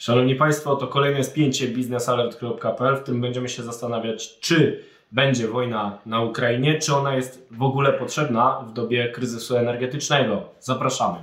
Szanowni Państwo, to kolejne spięcie biznesalert.pl, w którym będziemy się zastanawiać, czy będzie wojna na Ukrainie, czy ona jest w ogóle potrzebna w dobie kryzysu energetycznego. Zapraszamy.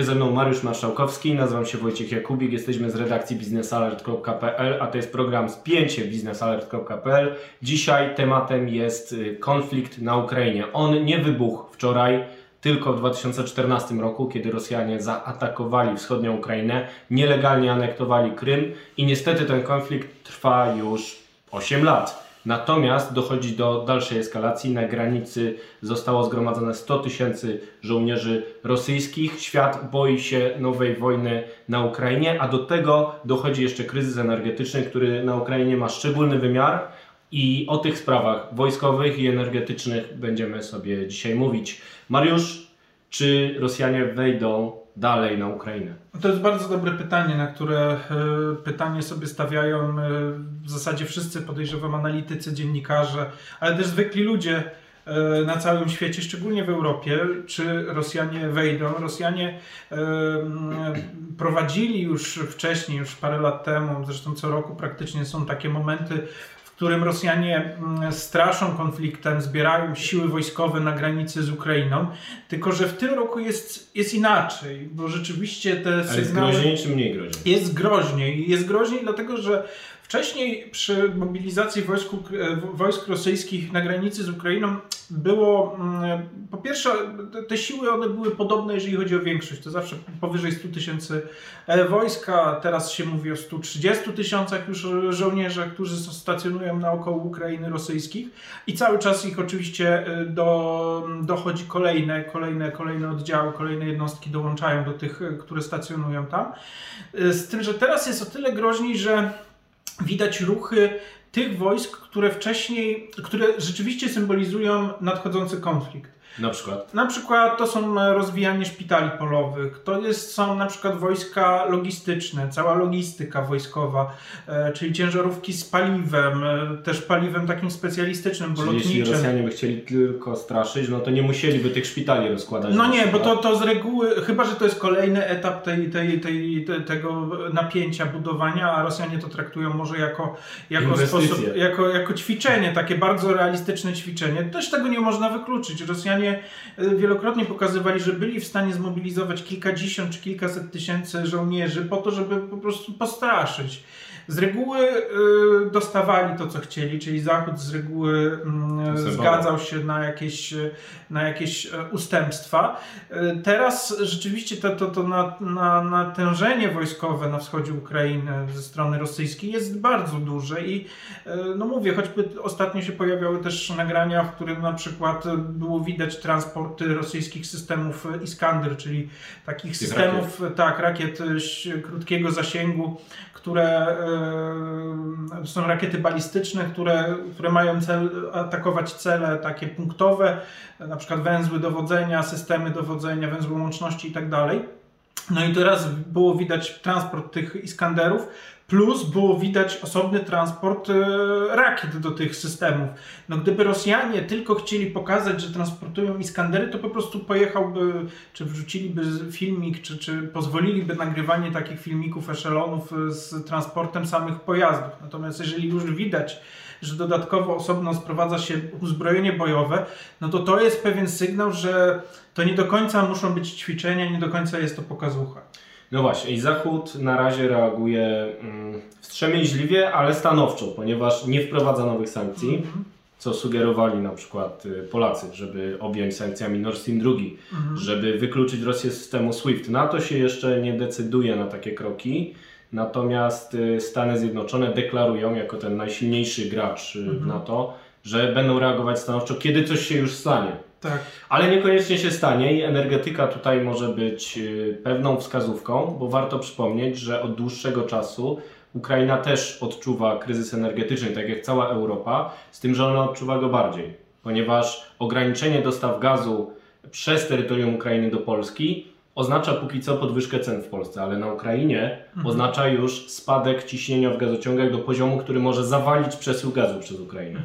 Jest ze mną Mariusz Marszałkowski, nazywam się Wojciech Jakubik, jesteśmy z redakcji biznesalert.pl, a to jest program Spięcie biznesalert.pl. Dzisiaj tematem jest y, konflikt na Ukrainie. On nie wybuchł wczoraj, tylko w 2014 roku, kiedy Rosjanie zaatakowali wschodnią Ukrainę, nielegalnie anektowali Krym i niestety ten konflikt trwa już 8 lat. Natomiast dochodzi do dalszej eskalacji. Na granicy zostało zgromadzone 100 tysięcy żołnierzy rosyjskich. Świat boi się nowej wojny na Ukrainie, a do tego dochodzi jeszcze kryzys energetyczny, który na Ukrainie ma szczególny wymiar. I o tych sprawach wojskowych i energetycznych będziemy sobie dzisiaj mówić. Mariusz, czy Rosjanie wejdą dalej na Ukrainę? To jest bardzo dobre pytanie, na które e, pytanie sobie stawiają e, w zasadzie wszyscy, podejrzewam, analitycy, dziennikarze, ale też zwykli ludzie e, na całym świecie, szczególnie w Europie, czy Rosjanie wejdą. Rosjanie prowadzili już wcześniej, już parę lat temu, zresztą co roku praktycznie są takie momenty, którym Rosjanie mm, straszą konfliktem, zbierają siły wojskowe na granicy z Ukrainą. Tylko, że w tym roku jest, jest inaczej, bo rzeczywiście te Ale sygnały... jest groźniej czy mniej groźniej? Jest groźniej. Jest groźniej dlatego, że wcześniej przy mobilizacji wojsku, wojsk rosyjskich na granicy z Ukrainą było, mm, po pierwsze, te siły one były podobne, jeżeli chodzi o większość. To zawsze powyżej 100 tysięcy e, wojska. Teraz się mówi o 130 tysiącach już żołnierzach, którzy stacjonują naokoło Ukrainy rosyjskich. I cały czas ich oczywiście e, do, dochodzi kolejne, kolejne, kolejne oddziały, kolejne jednostki dołączają do tych, e, które stacjonują tam. Z tym, że teraz jest o tyle groźniej, że widać ruchy tych wojsk, które wcześniej, które rzeczywiście symbolizują nadchodzący konflikt. Na przykład? Na przykład to są rozwijanie szpitali polowych, to jest, są na przykład wojska logistyczne, cała logistyka wojskowa, e, czyli ciężarówki z paliwem, e, też paliwem takim specjalistycznym, bo Czyli lotniczym. jeśli Rosjanie by chcieli tylko straszyć, no to nie musieliby tych szpitali rozkładać. No nie, bo to, to z reguły, chyba że to jest kolejny etap tej, tej, tej, te- tego napięcia, budowania, a Rosjanie to traktują może jako, jako Inwestycje. sposób, jako, jako ćwiczenie, takie bardzo realistyczne ćwiczenie. Też tego nie można wykluczyć. Rosjanie y, wielokrotnie pokazywali, że byli w stanie zmobilizować kilkadziesiąt czy kilkaset tysięcy żołnierzy po to, żeby po prostu postraszyć. Z reguły y, dostawali to, co chcieli, czyli Zachód z reguły mm, zgadzał się na jakieś, na jakieś e, ustępstwa. E, Teraz rzeczywiście to, to, to na, na, natężenie wojskowe na wschodzie Ukrainy ze strony rosyjskiej jest bardzo duże i e, no mówię, choćby ostatnio się pojawiały też nagrania, w którym na przykład było widać transporty rosyjskich systemów Iskander, czyli takich systemów, tak, rakiet e, ś- krótkiego zasięgu, które są rakiety balistyczne, które, które mają cel atakować cele takie punktowe, na przykład węzły dowodzenia, systemy dowodzenia, węzły łączności i tak. No i teraz było widać transport tych Iskanderów, plus było widać osobny transport e, rakiet do tych systemów. No gdyby Rosjanie tylko chcieli pokazać, że transportują Iskandery, to po prostu pojechałby, czy wrzuciliby filmik, czy, czy pozwoliliby nagrywanie takich filmików eszelonów e, z transportem samych pojazdów. Natomiast jeżeli już widać, że dodatkowo osobno sprowadza się uzbrojenie bojowe, no to to jest pewien sygnał, że to nie do końca muszą być ćwiczenia, nie do końca jest to pokazucha. No właśnie, i Zachód na razie reaguje mm, wstrzemięźliwie, ale stanowczo, ponieważ nie wprowadza nowych sankcji, Mhm. co sugerowali na przykład y, Polacy, żeby objąć sankcjami Nord Stream 2, Mhm. żeby wykluczyć Rosję z systemu SWIFT. NATO się jeszcze nie decyduje na takie kroki, natomiast y, Stany Zjednoczone deklarują jako ten najsilniejszy gracz y, w Mhm. NATO, że będą reagować stanowczo, kiedy coś się już stanie. Tak. Ale niekoniecznie się stanie i energetyka tutaj może być y, pewną wskazówką, bo warto przypomnieć, że od dłuższego czasu Ukraina też odczuwa kryzys energetyczny, tak jak cała Europa, z tym, że ona odczuwa go bardziej, ponieważ ograniczenie dostaw gazu przez terytorium Ukrainy do Polski oznacza póki co podwyżkę cen w Polsce, ale na Ukrainie Mhm. oznacza już spadek ciśnienia w gazociągach do poziomu, który może zawalić przesył gazu przez Ukrainę.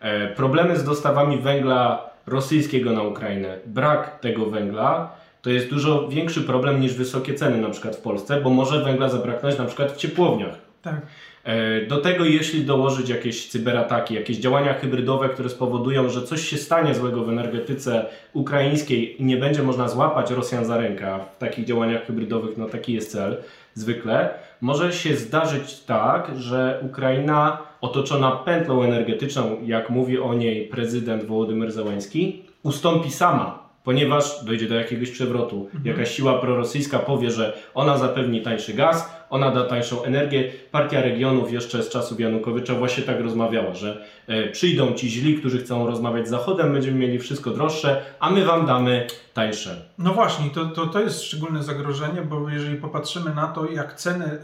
E, Problemy z dostawami węgla rosyjskiego na Ukrainę, brak tego węgla, to jest dużo większy problem niż wysokie ceny na przykład w Polsce, bo może węgla zabraknąć na przykład w ciepłowniach. Tak. E, Do tego, jeśli dołożyć jakieś cyberataki, jakieś działania hybrydowe, które spowodują, że coś się stanie złego w energetyce ukraińskiej i nie będzie można złapać Rosjan za rękę, w takich działaniach hybrydowych, no taki jest cel zwykle, może się zdarzyć tak, że Ukraina otoczona pętlą energetyczną, jak mówi o niej prezydent Wołodymyr Zełański, ustąpi sama. Ponieważ dojdzie do jakiegoś przewrotu, jakaś siła prorosyjska powie, że ona zapewni tańszy gaz, ona da tańszą energię. Partia regionów jeszcze z czasów Janukowycza właśnie tak rozmawiała, że e, przyjdą ci źli, którzy chcą rozmawiać z Zachodem, będziemy mieli wszystko droższe, a my wam damy tańsze. No właśnie, to, to, to jest szczególne zagrożenie, bo jeżeli popatrzymy na to, jak ceny y,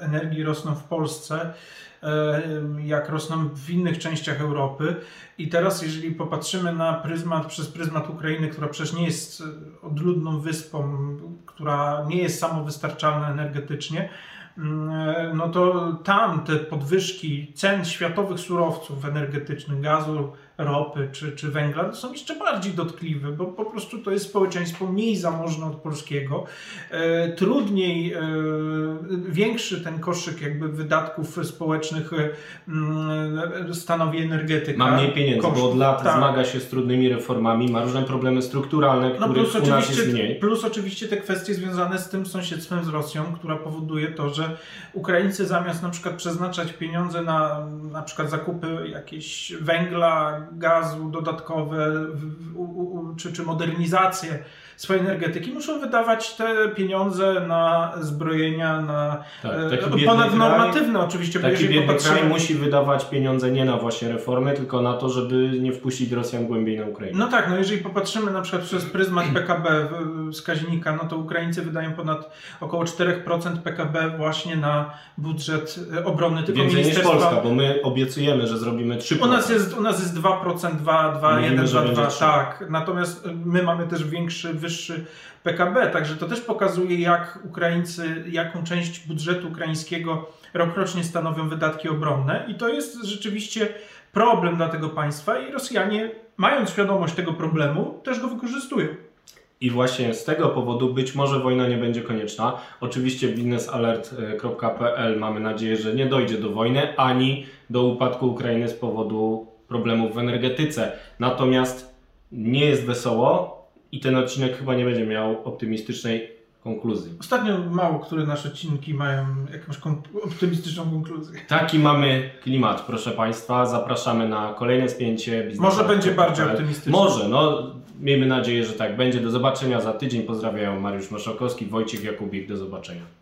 energii rosną w Polsce, jak rosną w innych częściach Europy. I teraz jeżeli popatrzymy na pryzmat, przez pryzmat Ukrainy, która przecież nie jest odludną wyspą, która nie jest samowystarczalna energetycznie, mm, no to tam te podwyżki cen światowych surowców energetycznych, gazu, ropy czy, czy węgla są jeszcze bardziej dotkliwe, bo po prostu to jest społeczeństwo mniej zamożne od polskiego. E, trudniej, e, większy ten koszyk jakby wydatków społecznych e, stanowi energetyka. Ma mniej pieniędzy, Kosztów, bo od lat tak. zmaga się z trudnymi reformami, ma różne problemy strukturalne, No których plus u nas jest oczywiście, mniej. plus oczywiście te kwestie związane z tym sąsiedztwem z Rosją, która powoduje to, że Ukraińcy zamiast na przykład przeznaczać pieniądze na na przykład zakupy jakieś węgla, gazu dodatkowe w- u, czy, czy modernizację swojej energetyki, muszą wydawać te pieniądze na zbrojenia, na Tak, ponadnormatywne oczywiście, bo Taki biedny popatrzymy... kraj musi wydawać pieniądze nie na właśnie reformy, tylko na to, żeby nie wpuścić Rosjan głębiej na Ukrainę. No tak, no jeżeli popatrzymy na przykład przez pryzmat PKB wskaźnika, no to Ukraińcy wydają ponad około 4% PKB właśnie na budżet e, obrony, tylko Więcej niż ministerstwa... Polska, bo my obiecujemy, że zrobimy 3%. U nas jest, u nas jest 2%, 2, 2 Mówimy, 1, że 2, będzie 2, trzy. tak. Natomiast my mamy też większy, wyższy PKB, także to też pokazuje, jak Ukraińcy, jaką część budżetu ukraińskiego rokrocznie stanowią wydatki obronne i to jest rzeczywiście problem dla tego państwa i Rosjanie, mając świadomość tego problemu, też go wykorzystują. I właśnie z tego powodu być może wojna nie będzie konieczna. Oczywiście w mamy nadzieję, że nie dojdzie do wojny ani do upadku Ukrainy z powodu problemów w energetyce. Natomiast nie jest wesoło i ten odcinek chyba nie będzie miał optymistycznej konkluzji. Ostatnio mało które nasze odcinki mają jakąś optymistyczną konkluzję. Taki mamy klimat, proszę Państwa. Zapraszamy na kolejne spięcie. Może będzie bardziej optymistyczny. Może, no miejmy nadzieję, że tak będzie. Do zobaczenia za tydzień. Pozdrawiam Mariusz Maszałkowski, Wojciech Jakubik. Do zobaczenia.